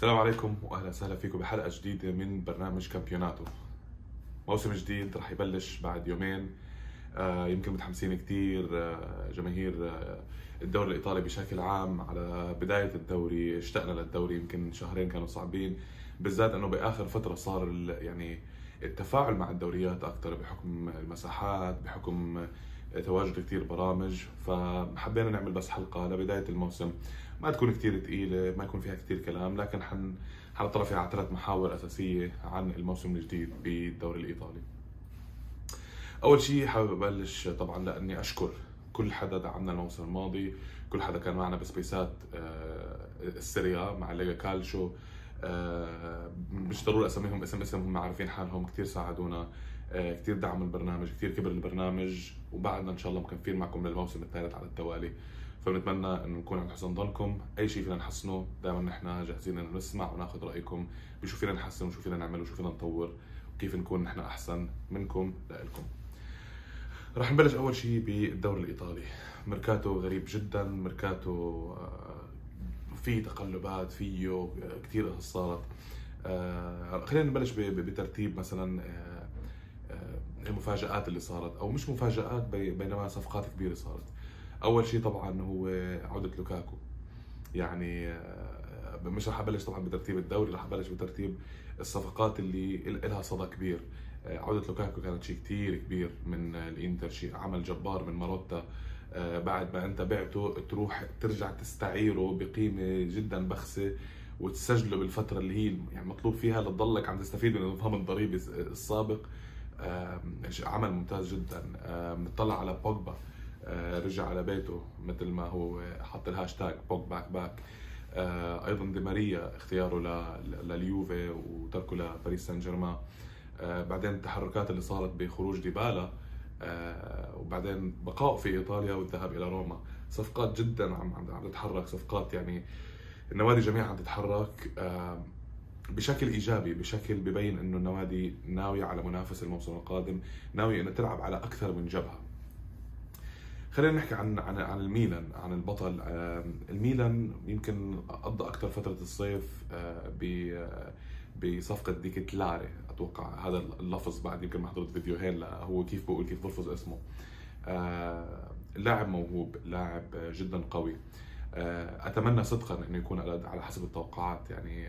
السلام عليكم واهلا وسهلا فيكم بحلقة جديدة من برنامج كامبيوناتو. موسم جديد رح يبلش بعد يومين. آه، يمكن متحمسين كثير جماهير آه، الدوري الإيطالي بشكل عام على بداية الدوري اشتقنا للدوري يمكن شهرين كانوا صعبين. بالذات إنه بآخر فترة صار يعني التفاعل مع الدوريات أكثر بحكم المساحات بحكم تواجد كثير برامج. فحبينا نعمل بس حلقة لبداية الموسم. ما تكون كثير ثقيله ما يكون فيها كثير كلام لكن حن حنطلع فيها على ثلاث محاور أساسية عن الموسم الجديد بالدوري الإيطالي. أول شيء حابب أبلش طبعا لأني أشكر كل حدا دعمنا الموسم الماضي كل حدا كان معنا بسبيسات آه، ال Serie A مع ال Lega Calcio آه، مش ضروري أسميهم اسم اسم هم عارفين حالهم كثير ساعدونا آه، كثير دعموا البرنامج كثير كبر البرنامج وبعدنا إن شاء الله مكفين معكم للموسم الثالث على التوالي. فبنتمنى انه نكون عند حسن ظنكم. أي شيء فينا نحسنه دائما نحن جاهزين انه نسمع وناخذ رأيكم بشو فينا نحسن وشو فينا نعمل وشو فينا نطور وكيف نكون نحن أحسن منكم لإلكم. رح نبلش أول شيء بالدوري الإيطالي. ميركاتو غريب جدا. ميركاتو آه، فيه تقلبات فيه كثير قصص صارت. آه، خلينا نبلش بترتيب مثلا آه، آه، المفاجآت اللي صارت أو مش مفاجآت بي- بينما صفقات كبيرة صارت. أول شيء طبعا هو عودة لوكاكو. يعني آه، مش رح أبلش طبعا بترتيب الدوري رح أبلش بترتيب الصفقات اللي ال- لها صدى كبير. آه، عودة لوكاكو كانت شيء كتير كبير من الإنتر شيء عمل جبار من ماروتا. آه، بعد ما أنت بعته تروح ترجع تستعيره بقيمة جدا بخسة وتسجله بالفترة اللي هي يعني مطلوب فيها لتضلك عم تستفيد من النظام الضريبي السابق. عمل ممتاز جدا. بنطلع على بوجبا. رجع على بيته مثل ما هو حط الهاشتاج Pog back back. آه، أيضا دي ماريا اختياره لليوفي وتركه لباريس سان جيرمان آه، بعدين التحركات اللي صارت بخروج ديبالا آه، وبعدين بقائه في إيطاليا والذهاب إلى روما. صفقات جدا عم عم تتحرك صفقات يعني النوادي جميعها عم تتحرك آه، بشكل إيجابي بشكل ببين إنه النوادي ناوية على منافسه الموسم القادم ناوية إنها تلعب على أكثر من جبهة. خلينا نحكي عن عن عن الميلان عن البطل. الميلان يمكن قضى أكثر فترة الصيف آه، ب آه، بصفقة ديكتلاري أتوقع هذا اللفظ بعد يمكن ما حضرت فيديوهين هو كيف بقول كيف بلفظ اسمه. آه، لاعب موهوب لاعب جدا قوي. أتمنى صدقا إنه يكون على حسب التوقعات. يعني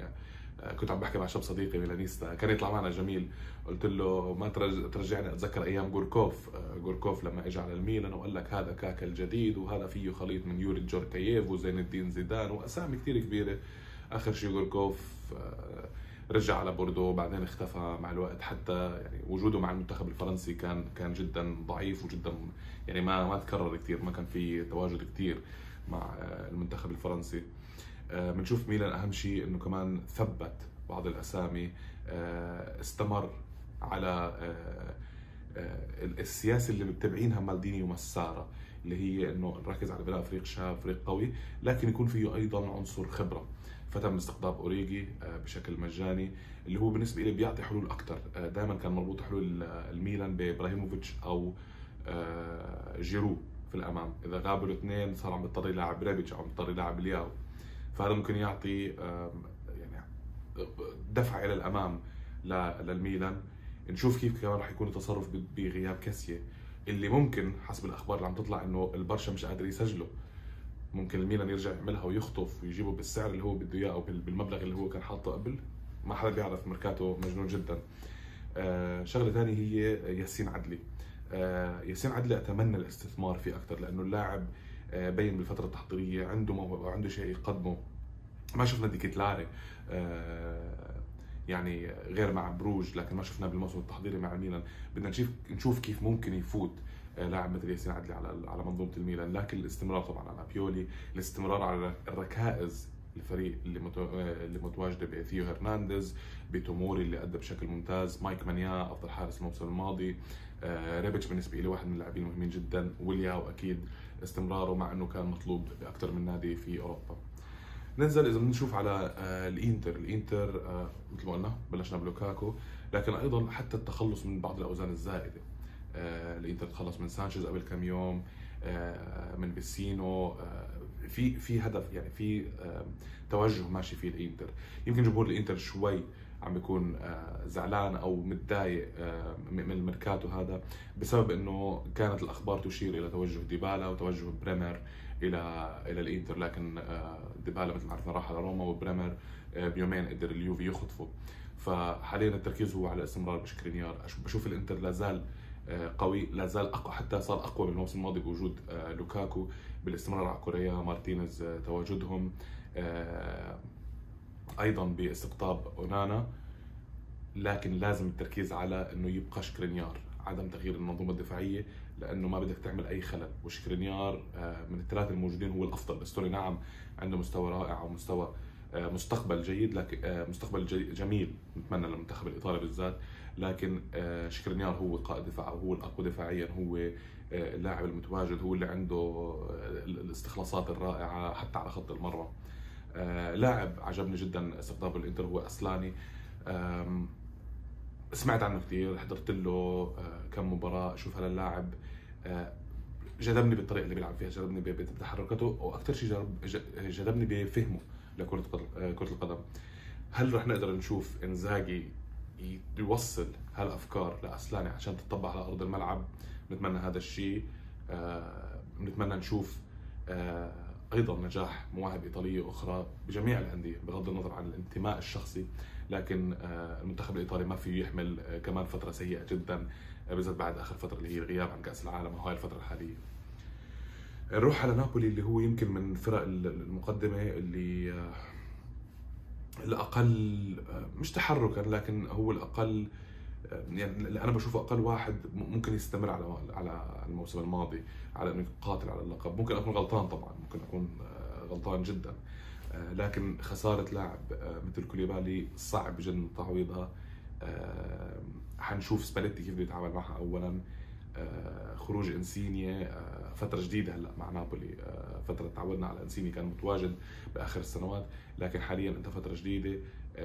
كنت عم بحكي مع شاب صديقي milanista كان يطلع معنا جميل. قلت له ما ترج- ترجعني أتذكر أيام جوركوف آه، جوركوف لما اجى على الميلان وقال لك هذا كاكا الجديد وهذا فيه خليط من يوري جوركاييف وزين الدين زيدان وأسامي كثير كبيرة. آخر شيء جوركوف آه، رجع على بوردو وبعدين اختفى مع الوقت حتى يعني وجوده مع المنتخب الفرنسي كان كان جدا ضعيف وجدا يعني ما ما تكرر كثير ما كان في تواجد كثير مع آه، المنتخب الفرنسي. آه، بنشوف ميلان أهم شيء إنه كمان ثبت بعض الأسامي آه، استمر على آه، آه، السياسة اللي متبعينها مالديني ومسارا اللي هي إنه نركز على بناء فريق شاب فريق قوي لكن يكون فيه أيضا عنصر خبرة. فتم استقطاب أوريجي آه، بشكل مجاني اللي هو بالنسبة لي بيعطي حلول أكثر دائما كان مربوط حلول آه، الميلان بإبراهيموفيتش أو آه، جيرو في الأمام. إذا غابوا الاثنين صار عم بيضطر يلعب ريبيتش أو عم بيضطر يلعب لياو. فهذا ممكن يعطي يعني دفع إلى الأمام للميلان. نشوف كيف كمان راح يكون التصرف بغياب كيسييه اللي ممكن حسب الأخبار اللي عم تطلع إنه البرشا مش قادر يسجله. ممكن الميلان يرجع يعملها ويخطف ويجيبه بالسعر اللي هو بده إياه أو بال- بالمبلغ اللي هو كان حاطه قبل. ما حدا بيعرف ميركاتو مجنون جدا. آه شغلة ثانية هي ياسين عدلي. آه ياسين عدلي أتمنى الاستثمار فيه أكثر لأنه اللاعب بين بالفترة التحضيرية عنده موهبه وعنده شيء يقدمه ما شفنا ديكيتلاري آه يعني غير مع بروج لكن ما شفناه بالموسم التحضيري مع الميلان بدنا نشوف نشوف كيف ممكن يفوت آه، لاعب مثل ياسين عدلي على على منظومة الميلان لكن الاستمرار طبعا على بيولي الاستمرار على الركائز الفريق اللي. آه، اللي متواجده بثيو هرنانديز بتوموري اللي أدى بشكل ممتاز مايك مانيان أفضل حارس الموسم الماضي آه، ريبيتش بالنسبة لي واحد من اللاعبين المهمين جدا ولياو أكيد استمراره مع إنه كان مطلوب باكثر من نادي في أوروبا. ننزل إذا بنشوف على آه، الإنتر. الإنتر آه، مثل ما قلنا بلشنا بلوكاكو لكن أيضا حتى التخلص من بعض الأوزان الزائدة. آه، الإنتر تخلص من سانشيز قبل كم يوم من فيسينو في في هدف يعني في توجه ماشي فيه الإنتر. يمكن جمهور الإنتر شوي عم بيكون آه، زعلان أو متضايق آه، من الميركاتو هذا بسبب إنه كانت الأخبار تشير إلى توجه ديبالا وتوجه بريمر إلى إلى الإنتر. لكن آه، ديبالا مثل ما عرفنا راح على روما وبريمر بيومين قدر اليوفي يخطفه. فحاليا التركيز هو على الاستمرار بشكرينيار. بشوف الإنتر لا زال قوي لا زال أقوى حتى صار أقوى من الموسم الماضي بوجود لوكاكو بالاستمرار على كوريا مارتينيز تواجدهم أيضا باستقطاب أونانا لكن لازم التركيز على إنه يبقى شكرينيار عدم تغيير المنظومة الدفاعية لأنه ما بدك تعمل أي خلل. وشكرينيار آه، من الثلاثه الموجودين هو الأفضل. باستوني نعم عنده مستوى رائع ومستوى آه، مستقبل جيد لكن آه، مستقبل جميل نتمنى للمنتخب الإيطالي بالذات. لكن شكرينيار هو قائد دفاع هو الأقوى دفاعيا هو اللاعب المتواجد هو اللي عنده الاستخلاصات الرائعة حتى على خط المرمى. لاعب عجبني جدا استقطاب الانتر هو اصلاني سمعت عنه كثير حضرت له آه، كم مباراة أشوف هذا اللاعب. آه، جذبني بالطريقة اللي بيلعب فيها جذبني بتحركاته وأكثر شيء جذبني بفهمه لكرة آه، كرة القدم. هل رح نقدر نشوف إنزاجي يوصل هالأفكار لأسلاني عشان تطبق على أرض الملعب؟ نتمنى هذا الشيء. بنتمنى نشوف أيضا نجاح مواهب إيطالية أخرى بجميع الأندية بغض النظر عن الانتماء الشخصي لكن آه، المنتخب الإيطالي ما فيه يحمل آه، كمان فترة سيئة جدا آه، بالذات بعد آخر فترة اللي هي الغياب عن كأس العالم وهاي الفترة الحالية. نروح على نابولي اللي هو يمكن من الفرق المقدمة اللي الأقل مش تحركا لكن هو الأقل يعني أنا بشوفه أقل واحد ممكن يستمر على على الموسم الماضي على إنه يقاتل على اللقب. ممكن أكون غلطان طبعا ممكن أكون غلطان جدا. آه، لكن خسارة لاعب آه، مثل كوليبالي صعب جدا تعويضها آه، حنشوف سباليتي كيف بيتعامل معها اولا. خروج إنسينيا فترة جديدة هلأ مع نابولي. فترة تعودنا على إنسينيي كان متواجد بآخر السنوات. لكن حاليا أنت فترة جديدة.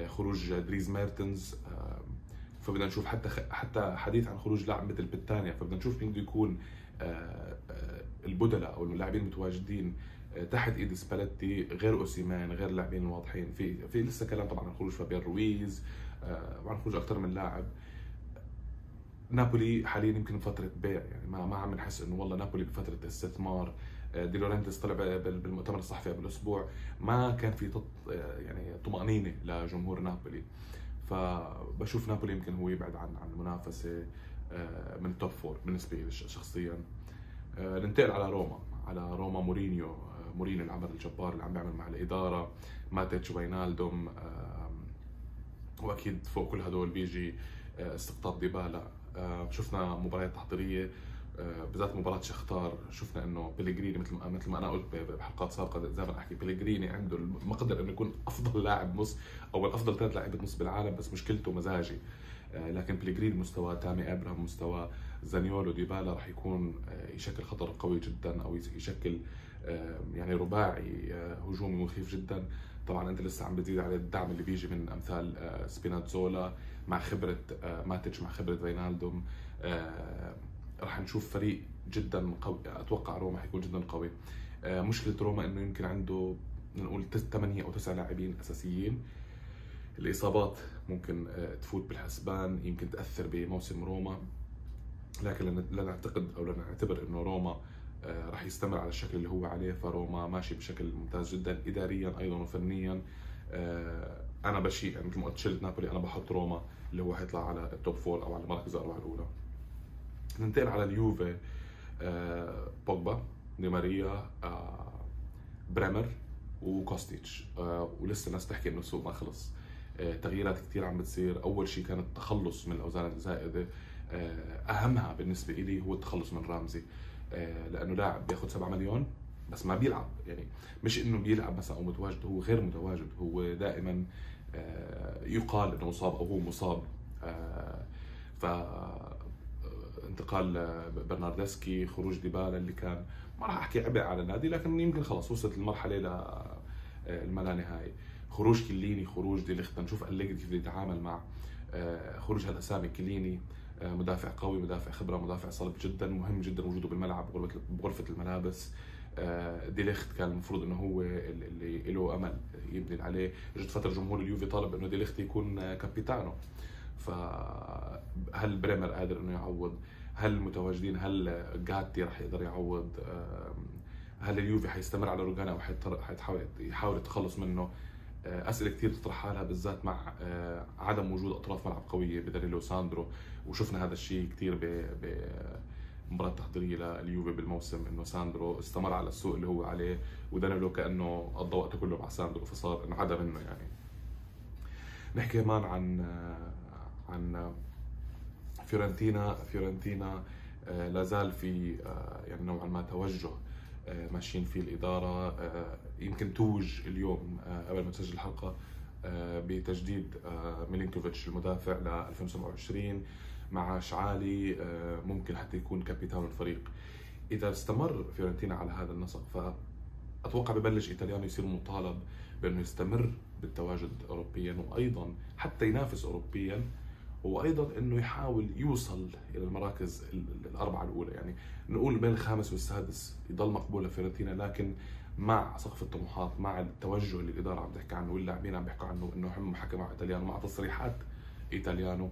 خروج دريس ميرتنز. فبدنا نشوف حتى حتى حديث عن خروج لاعب مثل بتانيا فبدنا نشوف مين بده يكون البدلاء أو اللاعبين المتواجدين تحت إيد سباليتي غير أوسيمان غير اللاعبين الواضحين. في في لسه كلام طبعا عن خروج فابيان رويز آه، وعن خروج أكثر من لاعب. نابولي حاليا يمكن فتره بيع يعني ما ما عم نحس إنه والله نابولي بفترة استثمار آه، دي لورنتس طلع بالمؤتمر الصحفي قبل أسبوع. ما كان في آه، يعني طمأنينة لجمهور نابولي. فبشوف نابولي يمكن هو يبعد عن عن المنافسة من ال top four بالنسبة لي شخصيا. ننتقل على روما على روما مورينيو. مورينيو العمل الجبار اللي عم بيعمل مع الإدارة. ماتيتش فينالدوم وأكيد فوق كل هدول بيجي آه، استقطاب ديبالا. شفنا مباريات تحضيرية. آه، بالذات مباراة شختار شفنا إنه بيليجريني مثل ما مثل ما أنا قلت بحلقات سابقة دائما أحكي بيليجريني عنده المقدرة إنه يكون أفضل لاعب نص أو الأفضل ثلاث لاعبين نص بالعالم بس مشكلته مزاجي. آه، لكن بيليجريني مستوى تامي ابراهام مستوى زانيولو ديبالا راح يكون يشكل خطر قوي جدا أو يشكل يعني رباعي آه، هجومي مخيف جدا. طبعا أنت لسه عم بتزيد على الدعم اللي بيجي من أمثال آه، سبينازولا مع خبرة آه، ماتيتش مع خبرة فينالدوم راح نشوف فريق جدا قوي أتوقع روما حيكون جدا قوي. مشكلة روما إنه يمكن عنده نقول ثمانية أو تسعة لاعبين أساسيين. الإصابات ممكن تفوت بالحسبان يمكن تأثر بموسم روما. لكن لا نعتقد أو لا نعتبر إنه روما آه، راح يستمر على الشكل اللي هو عليه. فروما ماشي بشكل ممتاز جدا اداريا أيضا وفنيا. آه، أنا بشيء مثل ما قلت شلت نابولي. أنا بحط روما اللي هو حيطلع على ال top four أو على المراكز الأربعة الأولى. ننتقل على اليوفي آه، بوجبا دي ماريا بريمر وكوستيتش. ولسه الناس تحكي إنه السوق ما خلص. تغييرات كثير عم بتصير. أول شيء كان التخلص من الأوزان الزائدة. أهمها بالنسبة لي هو التخلص من رامزي. آه، لأنه لاعب بياخذ 7 مليون بس ما بيلعب. يعني مش إنه بيلعب مثلا أو متواجد هو غير متواجد. هو دائما آه، يقال إنه مصاب أو هو مصاب. آه، ف انتقال برناردسكي خروج ديبالا اللي كان ما راح أحكي عبء على النادي لكن يمكن خلص وصلت المرحلة ل الما نهايه خروج كليني خروج دي ليخت نشوف أليجري كيف يتعامل مع خروج هالاسامي كليني آه، مدافع قوي مدافع خبرة مدافع صلب جدا مهم جدا وجوده بالملعب بغرفه الملابس. آه، ديليخت كان المفروض إنه هو اللي له أمل يبني عليه. اجت فترة جمهور اليوفي طالب إنه ديليخت يكون capitano. فهل بريمر قادر إنه يعوض؟ هل المتواجدين هل جاتي رح يقدر يعوض؟ هل اليوفي حيستمر على روجاني أو حيحاول يحاول التخلص منه؟ آه، أسئلة كثير تطرح حالها بالذات مع آه، عدم وجود أطراف ملعب قوية باليكس ساندرو وشفنا هذا الشيء كثير بمباراه تحضيرية لليوفي بالموسم إنه ساندرو استمر على السوء اللي هو عليه ودانيلو كأنه قضى وقته كله مع ساندرو فصار انعدى منه يعني. نحكي كمان عن آه، عن فيورنتينا. فيورنتينا لا زال في يعني نوعا ما توجه آه، ماشيين فيه الإدارة آه، يمكن توج اليوم آه، قبل ما تسجل الحلقة بتجديد ميلينكوفيتش المدافع ل 2027 مع شعالي ممكن حتى يكون كابيتان الفريق. إذا استمر فيورنتينا على هذا النسق فأتوقع ببلش إيطاليانو يصير مطالب بأنه يستمر بالتواجد اوروبيا وأيضا حتى ينافس اوروبيا وأيضا إنه يحاول يوصل إلى المراكز الأربعة الأولى. يعني نقول بين الخامس والسادس يضل مقبول لفيورنتينا لكن مع سقف الطموحات مع التوجه اللي الإدارة عم تحكي عنه واللاعبين عم بيحكوا عنه إنه هم حكى مع إيطاليانو مع تصريحات ايتاليانو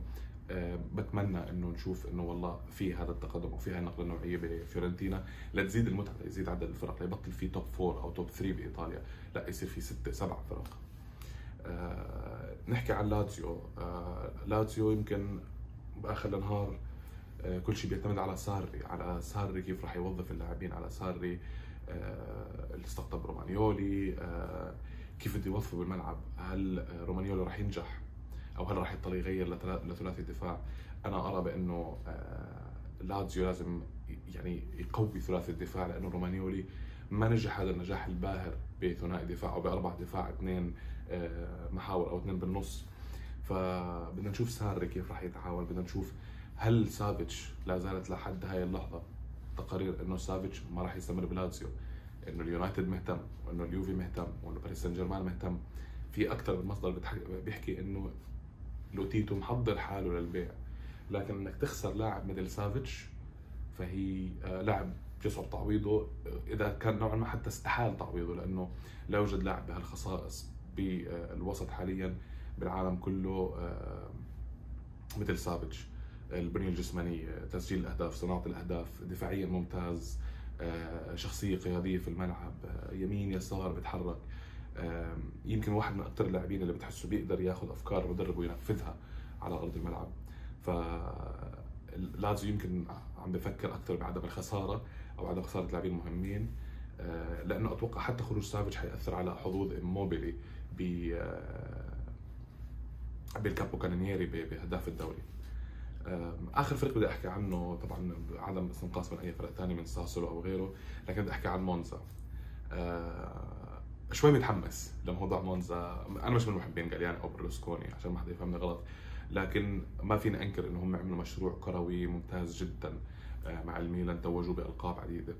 أه بتمنى إنه نشوف إنه والله في هذا التقدم وفي هاي النقلة النوعية بفيورنتينا. لتزيد المتعة يزيد عدد الفرق ليبطل في top four أو top 3 بإيطاليا لا يصير في ستة سبع فرق. نحكي عن لاتسيو أه لاتسيو يمكن بآخر النهار آه، كل شيء بيعتمد على ساري على ساري كيف راح يوظف اللاعبين على ساري آه، اللي استقطب رومانيولي آه، كيف بده يوظفه بالملعب هل رومانيولي راح ينجح أو هل راح يضطر يغير لثلاثي الدفاع؟ أنا أرى بأنه لازيو لازم يعني يقوي ثلاثي الدفاع لأنه رومانيولي ما نجح هذا النجاح الباهر بثنائي دفاع أو بأربع دفاع اثنين محاور أو اثنين بالنص. فبدنا نشوف ساري كيف راح يتعامل بدنا نشوف هل سافيتش لا زالت لحد هاي اللحظة تقارير إنه سافيتش ما راح يستمر بلاتسيو إنه اليونايتد مهتم وإنه اليوفي مهتم وإنه باريس سان جيرمان مهتم. في أكثر من مصدر بيحكي إنه لوتيتو محضر حاله للبيع. لكن إنك تخسر لاعب مثل سافيتش فهي آه، لاعب بيصعب تعويضه آه، إذا كان نوعا ما حتى استحال تعويضه لأنه لا يوجد لاعب بهالخصائص. بالوسط حاليا بالعالم كله آه، مثل سافيتش البنية الجسمانية تسجيل الأهداف صناعة الأهداف دفاعيا ممتاز آه، شخصية قيادية في الملعب آه، يمين يسار بتحرك يمكن واحد من أكثر اللاعبين اللي بتحسه بيقدر ياخذ أفكار المدرب وينفذها على أرض الملعب. ف لازو يمكن عم بفكر أكثر بعدم الخسارة أو عدم خسارة لاعبين مهمين لأنه أتوقع حتى خروج سافيتش حيأثر على حظوظ موبيلي ب بالكابو كانينيري باهداف الدوري. آخر فريق بدي أحكي عنه طبعا عدم استنقاص من أي فرق ثاني من ساسولو أو غيره لكن بدي أحكي عن مونزا. أه شوي متحمس لموضوع مونزا. أنا مش من محبين جاليان أو برلوسكوني عشان ما حدا يفهمني غلط لكن ما فيني أنكر انه هم عملوا مشروع كروي ممتاز جدا آه، مع الميلان. توجوا بألقاب عديدة.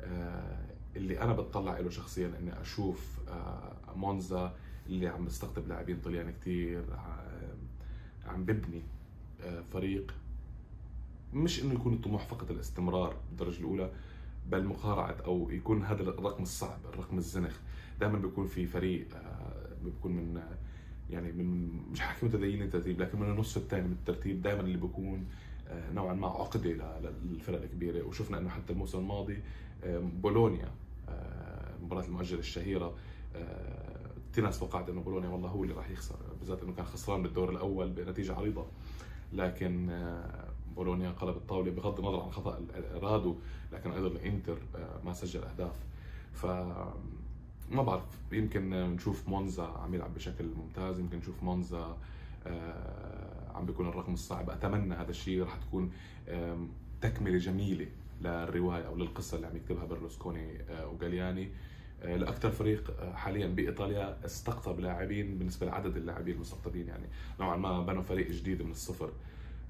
آه، اللي أنا بتطلع له شخصيا إني أشوف آه، مونزا اللي عم بيستقطب لاعبين طليان كثير عم ببني فريق. مش إنه يكون الطموح فقط الاستمرار بالدرجة الأولى بل مقارعة أو يكون هذا الرقم الصعب الرقم الزنخ. دائما بيكون في فريق آه، بيكون من يعني من مش حكي متدين الترتيب لكن من النصف الثاني من الترتيب دائما اللي بيكون آه، نوعا ما عقدة للفرق الكبيرة. وشفنا إنه حتى الموسم الماضي بولونيا المباراه المؤجلة الشهيرة كثير ناس توقعت إنه بولونيا والله هو اللي راح يخسر بالذات إنه كان خسران بالدور الأول بنتيجة عريضة. لكن آه، بولونيا قلب الطاولة بغض النظر عن خطأ رادو لكن أيضا الإنتر آه، ما سجل أهداف. ف ما بعرف يمكن نشوف مونزا عم يلعب بشكل ممتاز يمكن نشوف مونزا آه، عم بيكون الرقم الصعب. أتمنى هذا الشيء رح تكون تكملة جميلة للرواية أو للقصة اللي عم يكتبها برلوسكوني وجالياني لأكثر فريق حاليا بإيطاليا استقطب لاعبين بالنسبة لعدد اللاعبين المستقطبين يعني نوعا ما بنوا فريق جديد من الصفر.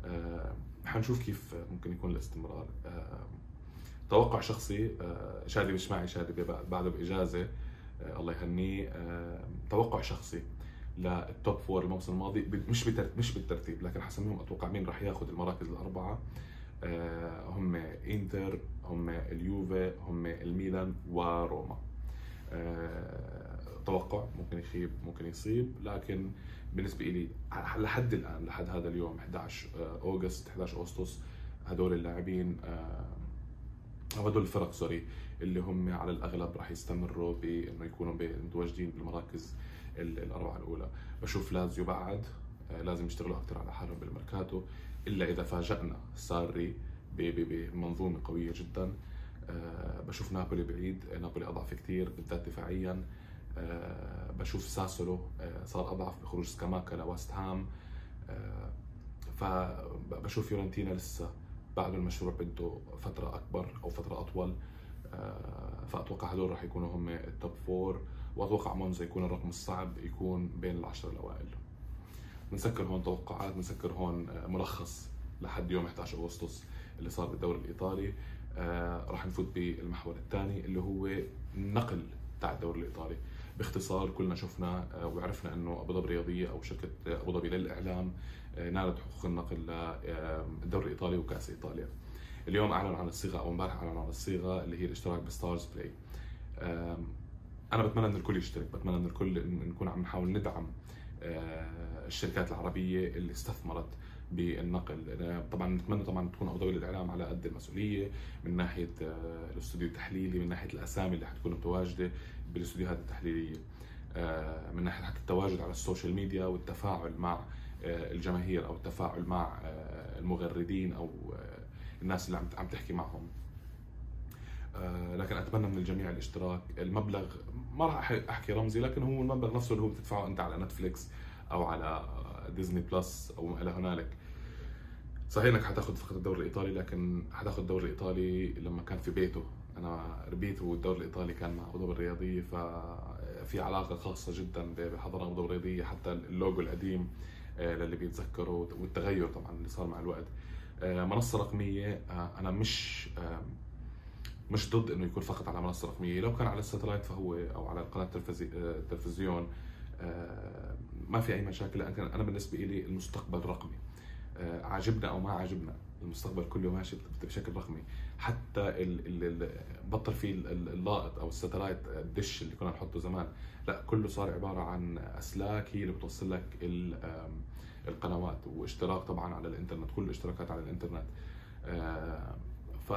آه، حنشوف كيف ممكن يكون الاستمرار. آه، توقع شخصي آه، شادي مش معي شادي بعده بإجازة. الله يهنيه. توقع شخصي لل top four الموسم الماضي مش مش بالترتيب لكن حسميهم أتوقع مين راح ياخذ المراكز الأربعة. هم إنتر هم اليوفي هم الميلان وروما. توقع ممكن يخيب ممكن يصيب. لكن بالنسبة لي لحد الآن لحد هذا اليوم 11 August 11 أغسطس هدول اللاعبين أو هدول الفرق sorry اللي هم على الأغلب راح يستمروا بإنه يكونوا متواجدين بالمراكز الأربعة الأولى. بشوف لازيو بعد آه، لازم يشتغلوا أكثر على حالهم بالميركاتو إلا إذا فاجئنا ساري بمنظومة قوية جدا. آه، بشوف نابولي بعيد نابولي أضعف كثير بالذات دفاعيا. آه، بشوف ساسولو صار أضعف بخروج سكاماكا لوست هام. فبشوف فيورنتينا لسه بعد المشروع بده فترة أكبر أو فترة أطول. فأتوقع هدول راح يكونوا هم ال top four وأتوقع مونزا يكون الرقم الصعب يكون بين العشر الأوائل. بنسكر هون توقعات بنسكر هون آه، ملخص لحد يوم 11 أغسطس اللي صار بالدوري الإيطالي. آه راح نفوت بالمحور الثاني اللي هو النقل تاع الدوري الإيطالي. باختصار كلنا شفنا آه وعرفنا إنه أبو ظبي الرياضيه أو شركة أبو ظبي للإعلام آه نالت حقوق النقل للدوري الإيطالي وكأس إيطاليا. اليوم اعلن عن الصيغة أو امبارح اعلن عن الصيغة اللي هي الاشتراك ب StarzPlay. أنا بتمنى إن الكل يشترك بتمنى إن الكل نكون عم نحاول ندعم آه، الشركات العربية اللي استثمرت بالنقل. طبعا نتمنى طبعا تكون ابو ظبي للاعلام على قد المسؤولية من ناحية آه، الاستوديو التحليلي من ناحية الأسامي اللي حتكون متواجدة بالاستوديوهات التحليلية. آه، من ناحية حتى التواجد على ال social media والتفاعل مع الجماهير أو التفاعل مع المغردين أو الناس اللي عم تحكي معهم. آه، لكن أتمنى من الجميع الاشتراك. المبلغ ما راح أحكي رمزي لكن هو المبلغ نفسه اللي هو بتدفعه أنت على Netflix أو على Disney Plus أو ما إلى هنالك. صحيح إنك حتاخذ فقط الدوري الإيطالي لكن حتاخذ الدوري الإيطالي لما كان في بيته. أنا ربيت والدوري الإيطالي كان مع أبو الرياضيه ففي علاقة خاصة جدا بحضاره أبو الرياضيه حتى اللوجو القديم آه، للي بيتذكروا والتغير طبعا اللي صار مع الوقت. آه، منصة رقمية أنا مش مش ضد إنه يكون فقط على منصة رقمية. لو كان على الساتلايت فهو أو على القناة التلفزيون آه، ما في أي مشاكل. لكن أنا بالنسبة لي المستقبل رقمي. آه، عاجبنا أو ما عاجبنا. المستقبل كله ماشي بشكل رقمي. حتى بطل في اللاقط أو الساتلايت الدش اللي كنا نحطه زمان. لا كله صار عبارة عن أسلاك هي اللي بتوصل لك القنوات. واشتراك طبعا على الإنترنت كل الاشتراكات على الإنترنت. آه، ف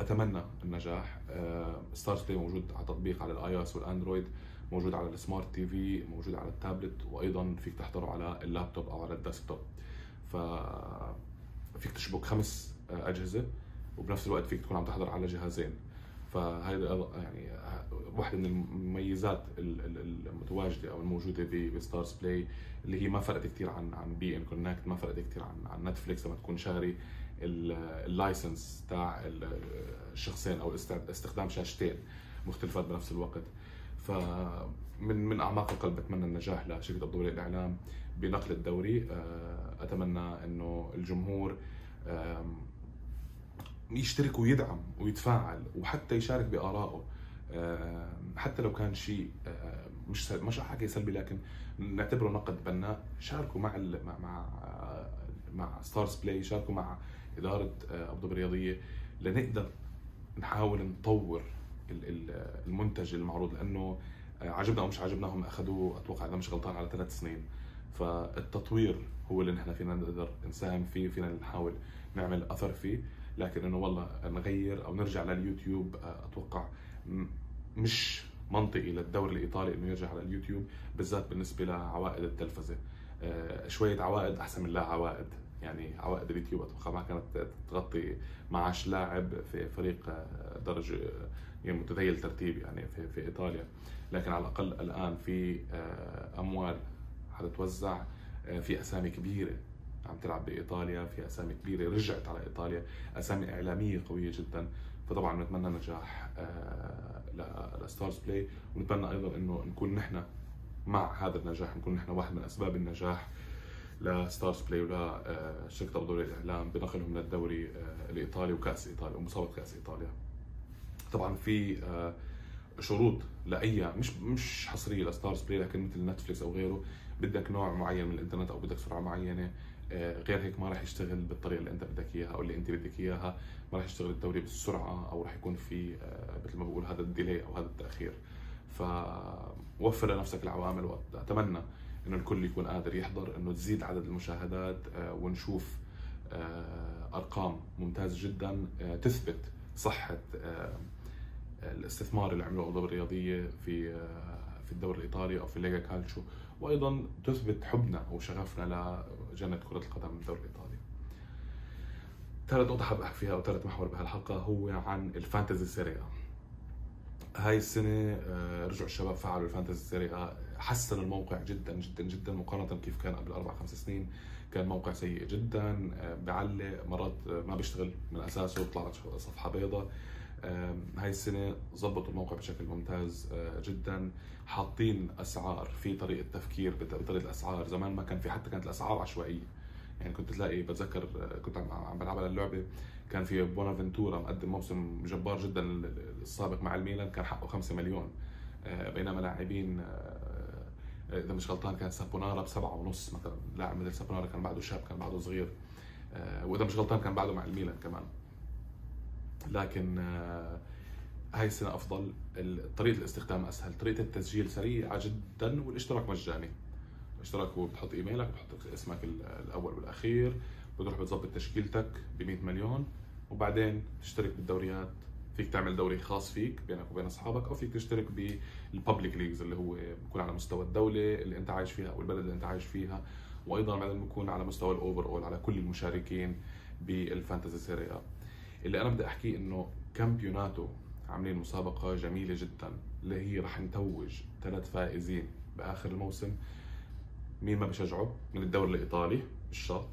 اتمنى النجاح. Starz آه، Play موجود على تطبيق على ال iOS وال Android موجود على ال smart TV موجود على التابلت وأيضا فيك تحضره على اللابتوب أو على ال desktop. ف فيك تشبك خمس آه، أجهزة وبنفس الوقت فيك تكون عم تحضر على جهازين. فهذا يعني واحدة من المميزات المتواجدة أو الموجودة ب StarzPlay اللي هي ما فرقت كثير عن عن beIN Connect ما فرقت كثير عن عن Netflix لما تكون شاري ال license تاع الشخصين أو استخدام شاشتين مختلفات بنفس الوقت. فمن من أعماق القلب بتمنى النجاح لشركة ابو الإعلام بنقل الدوري آه، أتمنى إنه الجمهور يشترك ويدعم ويتفاعل وحتى يشارك بآرائه. حتى لو كان شيء مش مش حكي سلبي لكن نعتبره نقد بناء. شاركوا مع مع مع مع StarzPlay شاركوا مع إدارة آه، أبو الرياضية لنقدر نحاول نطور المنتج المعروض لأنه آه، عجبنا أو مش عجبنا هم أخذوه أتوقع إذا مش غلطان على ثلاث سنين. فالتطوير هو اللي نحن فينا نقدر نساهم فيه فينا نحاول نعمل أثر فيه. لكن إنه والله نغير أو نرجع لليوتيوب آه، أتوقع مش منطقي للدوري الإيطالي إنه يرجع على اليوتيوب بالذات بالنسبة لعوائد التلفزة. شوية عوائد أحسن من لا عوائد. يعني عوائد اليوتيوب أتوقع ما كانت تغطي معاش لاعب في فريق آه، درجة يعني متذيل ترتيب يعني في في إيطاليا. لكن على الأقل الآن في آه، أموال حتتوزع آه، في أسامي كبيرة عم تلعب بإيطاليا في أسامي كبيرة رجعت على إيطاليا أسامي إعلامية قوية جدا فطبعا نتمنى نجاح ل StarzPlay ونتمنى أيضا إنه نكون نحن مع هذا النجاح نكون نحن واحد من أسباب النجاح ل StarzPlay ولشركه ابو ظبي الإعلام بنقلهم للدوري آه، الايطالي وكأس إيطاليا ومسابقة كأس إيطاليا. طبعا في آه، شروط لأي مش مش حصرية ل StarzPlay لكن مثل Netflix أو غيره بدك نوع معين من الإنترنت أو بدك سرعة معينة آه، غير هيك ما راح يشتغل بالطريقة اللي أنت بدك إياها أو اللي أنت بدك إياها. ما راح يشتغل الدوري بالسرعه أو راح يكون في آه، مثل ما بقول هذا الديلي أو هذا التأخير. فوفر لنفسك العوامل واتمنى إنه الكل يكون قادر يحضر إنه تزيد عدد المشاهدات آه، ونشوف أرقام ممتازة جدا تثبت صحة الاستثمار اللي عمله الضبط الرياضية في في الدوري الإيطالي أو في Lega Calcio وأيضا تثبت حبنا وشغفنا لجنة كرة القدم الدوري الايطالي. ثالث نقطة حاب احكي فيها أو ثالث محور بهالحلقة هو عن ال Fantasy Serie A. هاي السنة آه، رجعوا الشباب فعلوا ال Fantasy Serie A حسن الموقع جدا جدا جدا مقارنة كيف كان قبل أربع خمس سنين كان موقع سيء جدا آه، بعلق مرات ما بيشتغل من أساسه بيطلع صفحة بيضاء هاي السنة ظبطوا الموقع بشكل ممتاز آه، جدا. حاطين أسعار في طريقة تفكير بطريقة الأسعار. زمان ما كان في حتى كانت الأسعار عشوائية. يعني كنت تلاقي بتذكر آه، كنت عم بلعب على اللعبة كان في بونافنتورا مقدم موسم جبار جدا السابق مع الميلان كان حقه 5 مليون. آه، بينما لاعبين إذا مش غلطان كان سابونارا بسبعة ونص مثلا. لاعب مثل سابونارا كان بعده شاب كان بعده صغير. وإذا مش غلطان كان بعده مع الميلان كمان. لكن آه، هاي السنة أفضل. طريقة الاستخدام أسهل. طريقة التسجيل سريعة جدا والاشتراك مجاني. الاشتراك هو بتحط إيميلك بتحط اسمك الأول والأخير بتروح بتظبط تشكيلتك ب 100 مليون وبعدين تشترك بالدوريات. فيك تعمل دوري خاص فيك بينك وبين أصحابك أو فيك تشترك بالببليك ليجز اللي هو بيكون على مستوى الدولة اللي أنت عايش فيها أو البلد اللي أنت عايش فيها. وأيضا بعدين بيكون على مستوى ال overall على كل المشاركين بال Fantasy Serie A اللي أنا بدي أحكيه إنه Campionato عاملين مسابقة جميلة جدا اللي هي رح نتوج ثلاث فائزين بآخر الموسم. مين ما بشجعه من الدوري الإيطالي مش شرط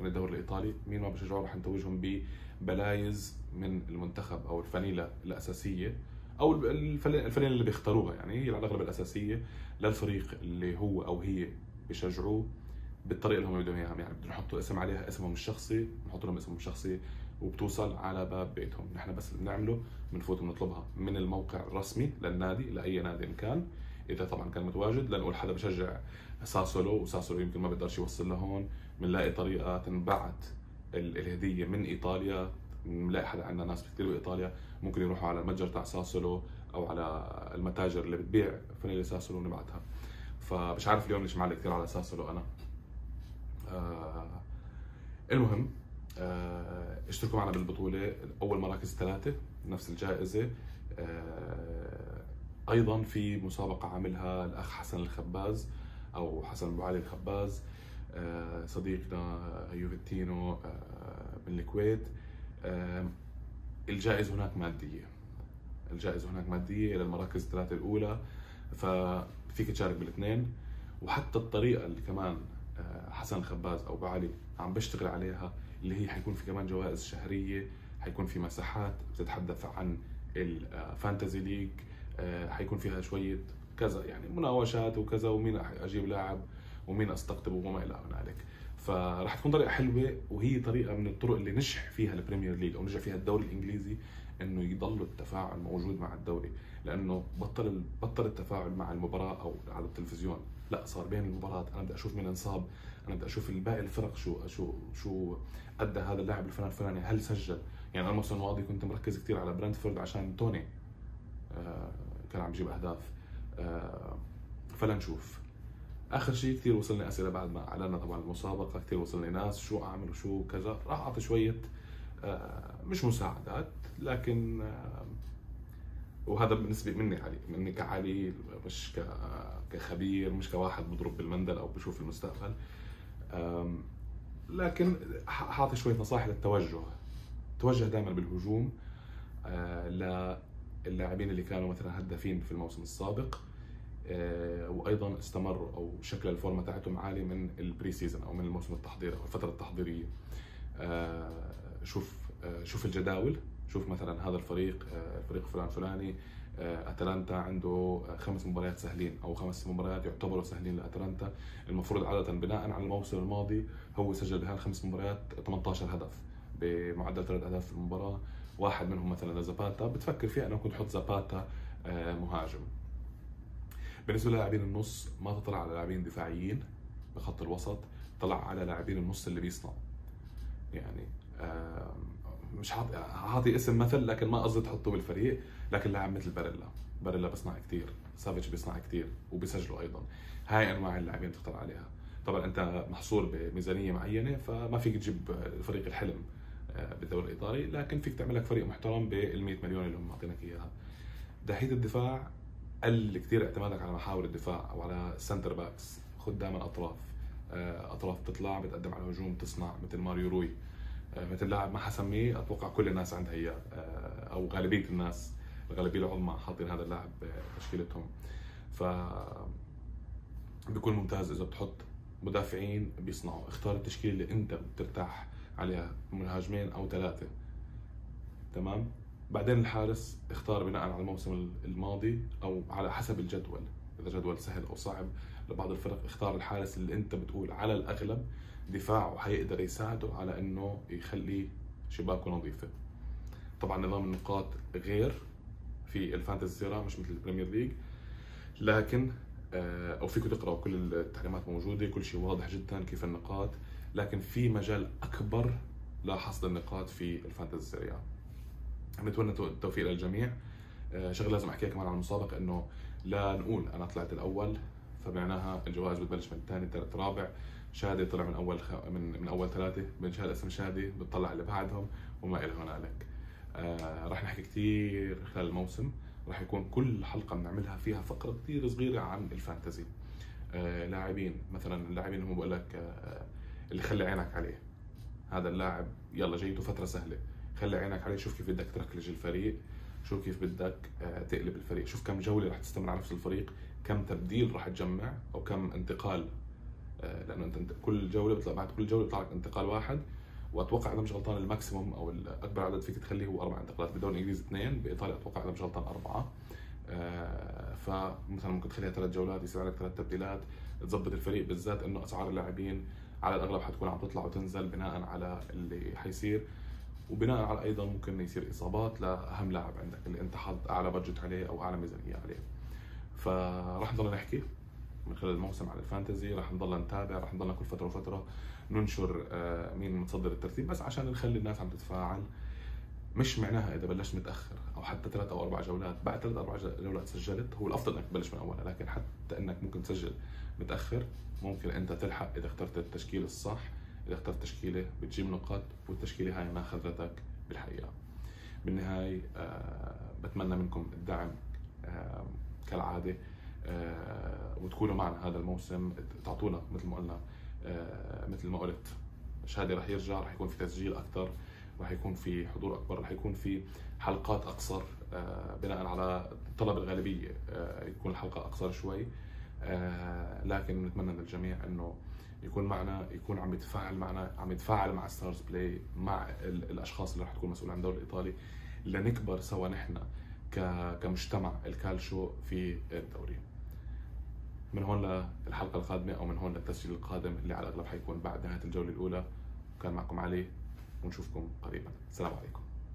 من الدوري الإيطالي مين ما بشجعه رح نتوجهم ببلايز من المنتخب أو الفانيلا الأساسية أو الفانيلا اللي بيختاروها يعني هي على الأغلب الأساسية للفريق اللي هو أو هي بشجعوه بالطريقة اللي هم بدهم إياها. يعني بدهم يحطوا اسم عليها اسمهم الشخصي نحط لهم اسمهم الشخصي. وبتوصل على باب بيتهم. نحن بس اللي بنعمله بنفوت بنطلبها من الموقع الرسمي للنادي لأي نادي إن كان. إذا طبعا كان متواجد لنقول حدا بشجع ساسولو وساسولو يمكن ما بيقدرش يوصل لهون بنلاقي طريقة تنبعت الهدية من إيطاليا. بنلاقي حدا عندنا ناس كثير بإيطاليا ممكن يروحوا على المتجر تاع ساسولو أو على المتاجر اللي بتبيع فانيلا ساسولو ونبعتها. فمش عارف اليوم ليش معلق كثير على ساسولو أنا. آه المهم اشتركوا معنا بالبطولة. أول مراكز ثلاثة نفس الجائزة. آه، أيضا في مسابقة عاملها الأخ حسن الخباز أو حسن أبو علي الخباز آه، صديقنا يوفيتينو من الكويت. الجائزة هناك مادية. الجائزة هناك مادية للمراكز الثلاثة الأولى ففيك تشارك بالاثنين. وحتى الطريقة اللي كمان حسن الخباز أو أبو علي عم بشتغل عليها اللي هي حيكون في كمان جوائز شهرية حيكون في مساحات بتتحدث عن الفانتزي ليج آه، حيكون فيها شوية كذا يعني مناوشات وكذا ومين أجيب لاعب ومين استقطبه وما إلى ذلك فراح تكون طريقة حلوة وهي طريقة من الطرق اللي نجح فيها ال Premier League أو نجح فيها الدوري الإنجليزي إنه يضل التفاعل موجود مع الدوري. لأنه بطل بطل التفاعل مع المباراة أو على التلفزيون. لا صار بين المباراة. أنا بدي أشوف مين انصاب. أنا بدي أشوف الباقي الفرق شو شو شو أدى هذا اللاعب الفلاني الفلاني. هل سجل؟ يعني أنا الموسم الماضي كنت مركز كثير على برنتفورد عشان توني آه كان عم يجيب أهداف. آه فلنشوف آخر شيء كثير وصلني أسئلة بعد ما أعلنا طبعا المسابقة كثير وصلني ناس شو أعمل وشو كذا. راح أعطي شوية آه مش مساعدات لكن وهذا بالنسبة مني علي مني كعلي مش كخبير مش كواحد بضرب بالمندل أو بشوف المستقبل. لكن حاطي شوية نصائح للتوجه. توجه دائما بالهجوم آه، للاعبين اللي كانوا مثلا هدافين في الموسم السابق آه، وأيضا استمروا أو شكل الفورمة تاعتهم عالي من ال pre-season أو من الموسم التحضيري أو الفترة التحضيرية. آه، شوف شوف الجداول شوف مثلا هذا الفريق الفريق فلان فلاني أتلانتا عنده خمس مباريات سهلين أو خمس مباريات يعتبروا سهلين لأتلانتا. المفروض عادة بناء على الموسم الماضي هو سجل بهالخمس الخمس مباريات 18 هدف بمعدل ثلاث أهداف في المباراة. واحد منهم مثلا لزاباتا. بتفكر فيها أنه كنت تحط زاباتا آه، مهاجم. بالنسبة للاعبين النص ما تطلع على لاعبين دفاعيين بخط الوسط طلع على لاعبين النص اللي بيصنعوا. يعني مش حاطي اسم مثل لكن ما قصدي تحطه بالفريق. لكن لاعب مثل باريلا. باريلا بيصنع كثير سافيتش بيصنع كثير وبيسجلوا أيضا. هاي أنواع اللاعبين تختار عليها. طبعا أنت محصور بميزانية معينة فما فيك تجيب فريق الحلم آه، بالدوري الإيطالي. لكن فيك تعمل لك فريق محترم بال 100 مليون اللي هم معطينك إياها. ناحيه الدفاع قل كثير اعتمادك على محاور الدفاع أو على ال center backs خذ دائما أطراف. آه، أطراف تطلع بتقدم على هجوم تصنع مثل ماريو روي. مثل لاعب ما حسميه. أتوقع كل الناس عندها اياه أو غالبية الناس الغالبيه العظمى حاطين هذا اللاعب بتشكيلتهم. ف بيكون ممتاز إذا بتحط مدافعين بيصنعوا. اختار التشكيلة اللي أنت بترتاح عليها مهاجمين أو ثلاثة. تمام؟ بعدين الحارس اختار بناء على الموسم الماضي أو على حسب الجدول. إذا جدول سهل أو صعب لبعض الفرق اختار الحارس اللي أنت بتقول على الأغلب دفاعه حيقدر يساعده على إنه يخلي شباكه نظيفة. طبعا نظام النقاط غير في ال Fantasy Serie A مش مثل ال Premier League. لكن آه، أو فيكم تقرأوا كل التعليمات موجودة كل شيء واضح جدا كيف النقاط. لكن في مجال أكبر لحصد النقاط في ال Fantasy Serie A نتمنى التوفيق للجميع. آه، شغلة لازم أحكيها كمان على المسابقة إنه لا نقول أنا طلعت الأول فمعناها الجوائز بتبلش من الثاني ثالث رابع شادي طلع من أول خ... من من أول ثلاثة. بنشهد اسم شادي بتطلع اللي بعدهم وما إلى هنالك آه راح نحكي كثير خلال الموسم. راح يكون كل حلقة بنعملها فيها فقرة كثير صغيرة عن الفانتزي. آه لاعبين مثلا اللاعبين هم بقول لك آه اللي خلي عينك عليه. هذا اللاعب يلا جايته فترة سهلة. خلي عينك عليه شوف كيف بدك تركلج الفريق شوف كيف بدك آه تقلب الفريق. شوف كم جولة راح تستمر على نفس الفريق كم تبديل راح تجمع أو كم انتقال آه لأنه أنت كل جولة بيطلع بعد كل جولة بيطلع لك انتقال واحد. وأتوقع إذا مش غلطان ال maximum أو الاكبر عدد فيك تخليه هو أربع انتقالات بالدوري الانجليزي اثنين بإيطاليا أتوقع إذا مش غلطان أربعة. آه فمثلا ممكن تخليها ثلاث جولات يصير عليك ثلاث تبديلات. تظبط الفريق بالذات إنه أسعار اللاعبين على الأغلب حتكون عم تطلع وتنزل بناء على اللي حيصير. وبناء على أيضا ممكن يصير إصابات لأهم لاعب عندك اللي أنت حاط أعلى budget عليه أو أعلى ميزانية عليه. فراح نضل نحكي من خلال الموسم على الفانتزي راح نضل نتابع راح نضلنا كل فترة وفترة ننشر آه، مين متصدر الترتيب. بس عشان نخلي الناس عم تتفاعل مش معناها إذا بلشت متأخر أو حتى ثلاث أو أربع جولات. بعد ثلاث أربع جولات سجلت هو الأفضل إنك تبلش من أولها. لكن حتى إنك ممكن تسجل متأخر ممكن أنت تلحق إذا اخترت التشكيله الصح. إذا اخترت تشكيلة بتجيب نقاط والتشكيلة هاي ما خذتك بالحقيقة. بالنهاية آه بتمنى منكم الدعم آه كالعادة آه وتكونوا معنا هذا الموسم. تعطونا مثل ما قلنا مثل ما قلت شادي رح يرجع رح يكون في تسجيل أكثر رح يكون في حضور أكبر رح يكون في حلقات أقصر بناء على طلب الغالبية يكون الحلقة أقصر شوي. لكن نتمنى من الجميع إنه يكون معنا يكون عم يتفاعل معنا عم يتفاعل مع StarzPlay مع الأشخاص اللي رح تكون مسؤول عن الدوري الإيطالي لنكبر سوا نحن كمجتمع الكالشو في الدوري. من هون للحلقة القادمة أو من هون للتسجيل القادم اللي على الأغلب حيكون بعد نهاية الجولة الأولى. كان معكم علي ونشوفكم قريبا. السلام عليكم.